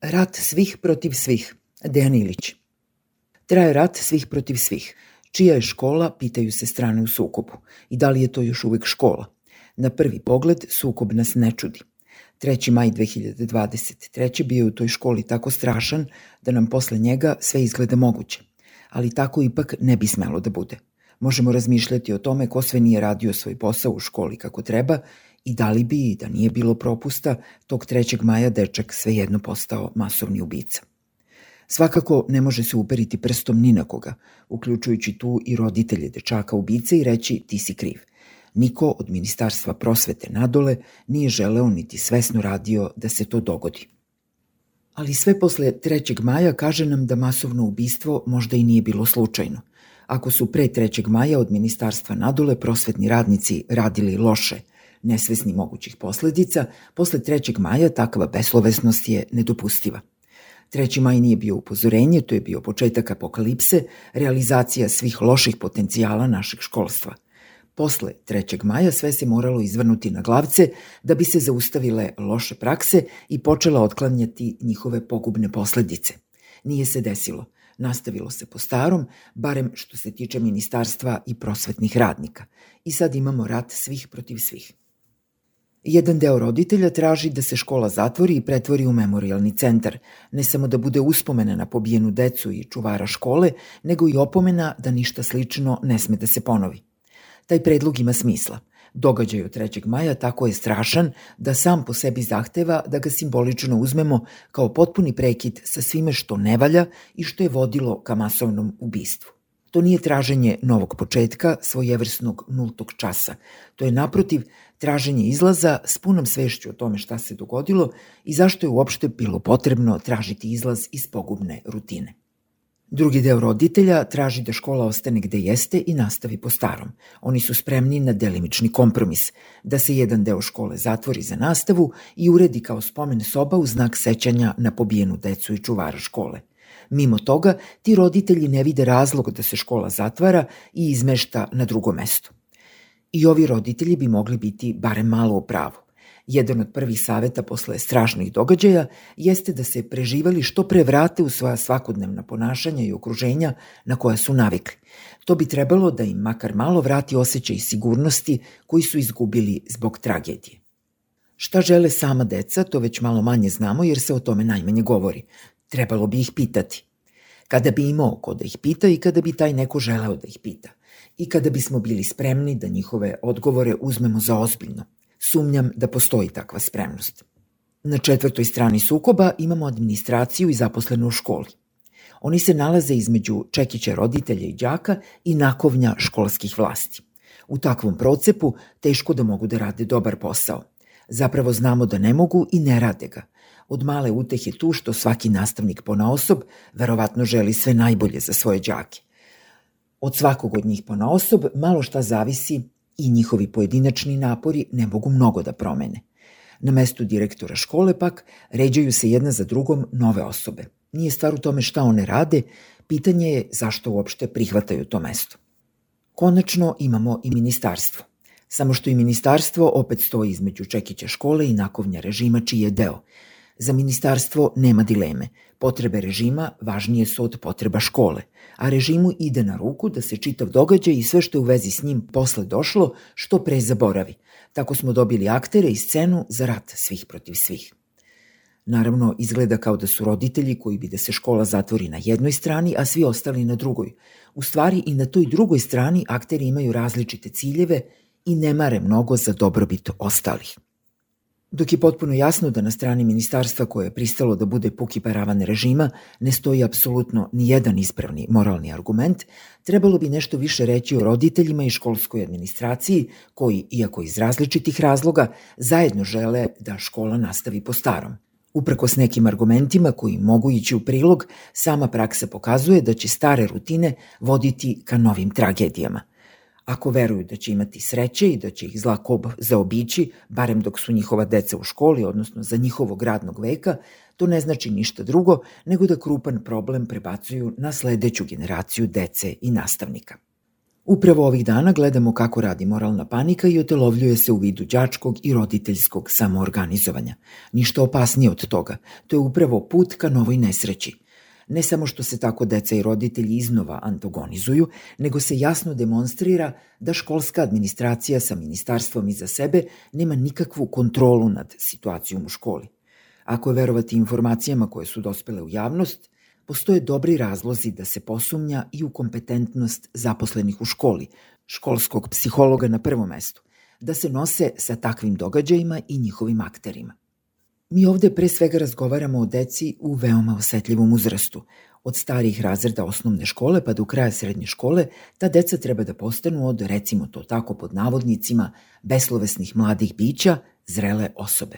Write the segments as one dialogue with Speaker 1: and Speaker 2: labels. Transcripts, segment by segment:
Speaker 1: Rat svih protiv svih. Dejan Ilić. Traje rat svih protiv svih. Čija je škola, pitaju se strane u sukobu. I da li je to još uvek škola? Na prvi pogled, sukob nas ne čudi. 3. maj 2023. bio je u toj školi tako strašan da nam posle njega sve izgleda moguće. Ali tako ipak ne bi smelo da bude. Možemo razmišljati o tome ko sve nije radio svoj posao u školi kako treba i da li bi, da nije bilo propusta, tog 3. maja dečak svejedno postao masovni ubica. Svakako ne može se uperiti prstom ni na koga, uključujući tu i roditelje dečaka ubice i reći ti si kriv. Niko od Ministarstva prosvete nadole nije želeo niti svesno radio da se to dogodi. Ali sve posle 3. maja kaže nam da masovno ubistvo možda i nije bilo slučajno. Ako su pre 3. maja od Ministarstva nadole prosvetni radnici radili loše – nesvesni mogućih posledica, posle 3. maja takva beslovesnost je nedopustiva. 3. maj nije bio upozorenje, to je bio početak apokalipse, realizacija svih loših potencijala našeg školstva. Posle 3. maja sve se moralo izvrnuti na glavce da bi se zaustavile loše prakse i počela otklanjati njihove pogubne posledice. Nije se desilo. Nastavilo se po starom, barem što se tiče ministarstva i prosvetnih radnika. I sad imamo rat svih protiv svih. Jedan deo roditelja traži da se škola zatvori i pretvori u memorialni centar, ne samo da bude uspomena na pobijenu decu i čuvara škole, nego i opomena da ništa slično ne sme da se ponovi. Taj predlog ima smisla. Događaj od 3. maja tako je strašan da sam po sebi zahteva da ga simbolično uzmemo kao potpuni prekid sa svime što ne valja i što je vodilo ka masovnom ubistvu. To nije traženje novog početka, svojevrsnog nultog časa. To je naprotiv traženje izlaza s punom svešću o tome šta se dogodilo i zašto je uopšte bilo potrebno tražiti izlaz iz pogubne rutine. Drugi deo roditelja traži da škola ostane gde jeste i nastavi po starom. Oni su spremni na delimični kompromis, da se jedan deo škole zatvori za nastavu i uredi kao spomen soba u znak sećanja na pobijenu decu i čuvara škole. Mimo toga, ti roditelji ne vide razlog da se škola zatvara i izmešta na drugo mesto. I ovi roditelji bi mogli biti barem malo u pravu. Jedan od prvih saveta posle strašnih događaja jeste da se preživali što pre vrate u svoja svakodnevna ponašanja i okruženja na koja su navikli. To bi trebalo da im makar malo vrati osjećaj sigurnosti koji su izgubili zbog tragedije. Šta žele sama deca, to već malo manje znamo jer se o tome najmanje govori. Trebalo bi ih pitati. Kada bi imao ko da ih pita i kada bi taj neko želeo da ih pita i kada bismo bili spremni da njihove odgovore uzmemo za ozbiljno. Sumnjam da postoji takva spremnost. Na četvrtoj strani sukoba imamo administraciju i zaposlenu u školi. Oni se nalaze između čekića roditelja i đaka i nakovnja školskih vlasti. U takvom procepu teško da mogu da rade dobar posao. Zapravo znamo da ne mogu i ne rade ga. Od male utehe tu što svaki nastavnik pona osob verovatno želi sve najbolje za svoje đake. Od svakog od njih pona osob malo šta zavisi i njihovi pojedinačni napori ne mogu mnogo da promene. Na mestu direktora škole pak ređaju se jedna za drugom nove osobe. Nije stvar u tome šta one rade, pitanje je zašto uopšte prihvataju to mesto. Konačno imamo i ministarstvo. Samo što i ministarstvo opet stoji između Čekića škole i nakovnja režima čiji je deo. Za ministarstvo nema dileme. Potrebe režima važnije su od potreba škole, a režimu ide na ruku da se čitav događaj i sve što je u vezi s njim posle došlo, što pre zaboravi. Tako smo dobili aktere i scenu za rat svih protiv svih. Naravno, izgleda kao da su roditelji koji bi da se škola zatvori na jednoj strani, a svi ostali na drugoj. U stvari i na toj drugoj strani akteri imaju različite ciljeve i ne mare mnogo za dobrobit ostalih. Dok je potpuno jasno da na strani ministarstva koje je pristalo da bude puki paravan režima ne stoji apsolutno ni jedan ispravni moralni argument, trebalo bi nešto više reći o roditeljima i školskoj administraciji koji, iako iz različitih razloga, zajedno žele da škola nastavi po starom. Uprko s nekim argumentima koji mogu ići u prilog, sama praksa pokazuje da će stare rutine voditi ka novim tragedijama – Ako veruju da će imati sreće i da će ih zla kob zaobići, barem dok su njihova deca u školi, odnosno za njihovog radnog veka, to ne znači ništa drugo nego da krupan problem prebacuju na sledeću generaciju dece i nastavnika. Upravo ovih dana gledamo kako radi moralna panika i otelovljuje se u vidu đačkog i roditeljskog samoorganizovanja. Ništa opasnije od toga. To je upravo put ka novoj nesreći. Ne samo što se tako deca i roditelji iznova antagonizuju, nego se jasno demonstrira da školska administracija sa ministarstvom iza sebe nema nikakvu kontrolu nad situacijom u školi. Ako je verovati informacijama koje su dospele u javnost, postoje dobri razlozi da se posumnja i u kompetentnost zaposlenih u školi, školskog psihologa na prvom mestu, da se nose sa takvim događajima i njihovim akterima. Mi ovde pre svega razgovaramo o deci u veoma osetljivom uzrastu. Od starih razreda osnovne škole pa do kraja srednje škole, ta deca treba da postanu od, recimo to tako pod navodnicima, beslovesnih mladih bića, zrele osobe.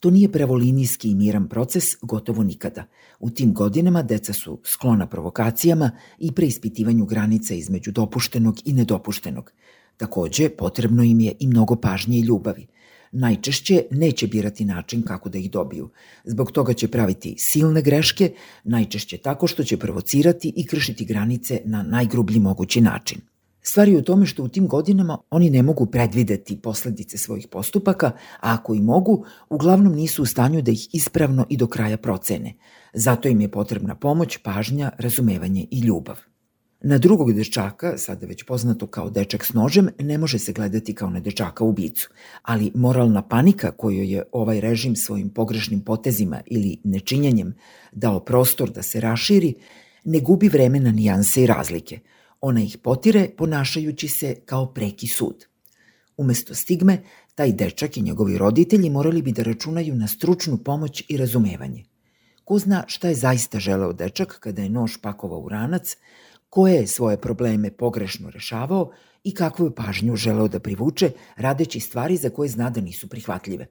Speaker 1: To nije pravolinijski i miran proces gotovo nikada. U tim godinama deca su sklona provokacijama i preispitivanju granica između dopuštenog i nedopuštenog. Takođe, potrebno im je i mnogo pažnje i ljubavi. Najčešće neće birati način kako da ih dobiju. Zbog toga će praviti silne greške, najčešće tako što će provocirati i kršiti granice na najgrublji mogući način. Stvar je u tome što u tim godinama oni ne mogu predvideti posledice svojih postupaka, a ako i mogu, uglavnom nisu u stanju da ih ispravno i do kraja procene. Zato im je potrebna pomoć, pažnja, razumevanje i ljubav. Na drugog dečaka, sada već poznato kao dečak s nožem, ne može se gledati kao na dečaka ubicu, ali moralna panika koju je ovaj režim svojim pogrešnim potezima ili nečinjenjem dao prostor da se raširi, ne gubi vreme na nijanse i razlike – Ona ih potire ponašajući se kao preki sud. Umesto stigme, taj dečak i njegovi roditelji morali bi da računaju na stručnu pomoć i razumevanje. Ko zna šta je zaista želeo dečak kada je nož pakovao u ranac, koje je svoje probleme pogrešno rešavao i kakvu je pažnju želeo da privuče, radeći stvari za koje zna da nisu prihvatljive.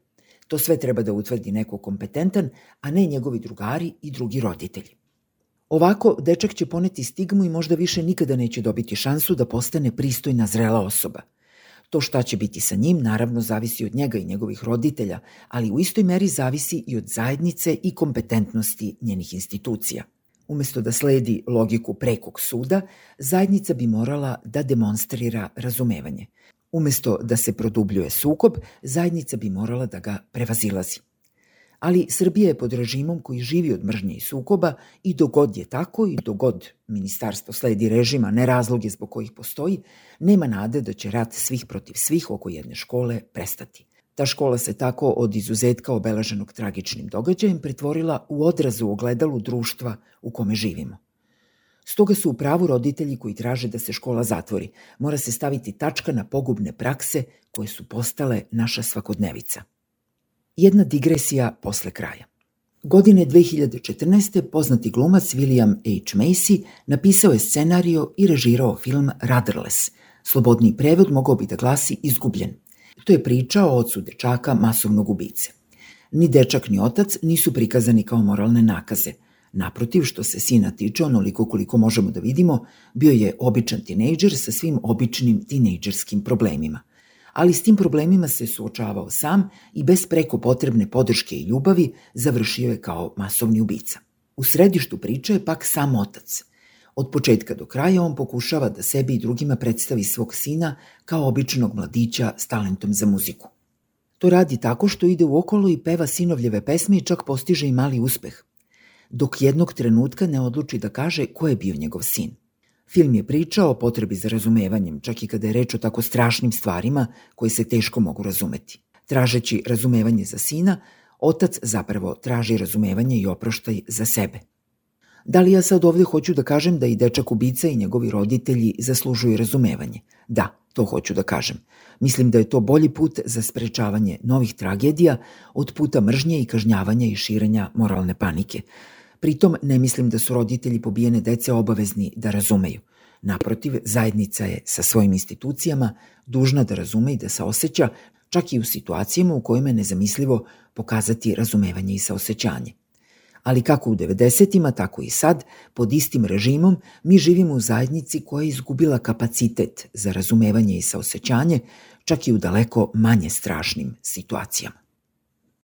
Speaker 1: To sve treba da utvrdi neko kompetentan, a ne njegovi drugari i drugi roditelji. Ovako, dečak će poneti stigmu i možda više nikada neće dobiti šansu da postane pristojna zrela osoba. To šta će biti sa njim naravno zavisi od njega i njegovih roditelja, ali u istoj meri zavisi i od zajednice i kompetentnosti njenih institucija. Umesto da sledi logiku prekog suda, zajednica bi morala da demonstrira razumevanje. Umesto da se produbljuje sukob, zajednica bi morala da ga prevazilazi ali Srbija je pod režimom koji živi od mržnje i sukoba i dogod je tako i dogod ministarstvo sledi režima, ne razloge zbog kojih postoji, nema nade da će rat svih protiv svih oko jedne škole prestati. Ta škola se tako od izuzetka obeleženog tragičnim događajem pretvorila u odrazu ogledalu društva u kome živimo. Stoga su u pravu roditelji koji traže da se škola zatvori. Mora se staviti tačka na pogubne prakse koje su postale naša svakodnevica. Jedna digresija posle kraja. Godine 2014. poznati glumac William H. Macy napisao je scenario i režirao film Rudderless. Slobodni prevod mogao bi da glasi Izgubljen. To je priča o ocu dečaka masovnog ubice. Ni dečak ni otac nisu prikazani kao moralne nakaze. Naprotiv, što se sina tiče, onoliko koliko možemo da vidimo, bio je običan tinejdžer sa svim običnim tinejdžerskim problemima – ali s tim problemima se suočavao sam i bez preko potrebne podrške i ljubavi završio je kao masovni ubica. U središtu priče je pak sam otac. Od početka do kraja on pokušava da sebi i drugima predstavi svog sina kao običnog mladića s talentom za muziku. To radi tako što ide u okolo i peva sinovljeve pesme i čak postiže i mali uspeh, dok jednog trenutka ne odluči da kaže ko je bio njegov sin – Film je pričao o potrebi za razumevanjem, čak i kada je reč o tako strašnim stvarima koje se teško mogu razumeti. Tražeći razumevanje za sina, otac zapravo traži razumevanje i oproštaj za sebe. Da li ja sad ovde hoću da kažem da i dečak ubica i njegovi roditelji zaslužuju razumevanje? Da, to hoću da kažem. Mislim da je to bolji put za sprečavanje novih tragedija od puta mržnje i kažnjavanja i širenja moralne panike. Pritom ne mislim da su roditelji pobijene dece obavezni da razumeju. Naprotiv, zajednica je sa svojim institucijama dužna da razume i da se osjeća čak i u situacijama u kojima je nezamislivo pokazati razumevanje i saosećanje. Ali kako u 90-ima, tako i sad, pod istim režimom, mi živimo u zajednici koja je izgubila kapacitet za razumevanje i saosećanje, čak i u daleko manje strašnim situacijama.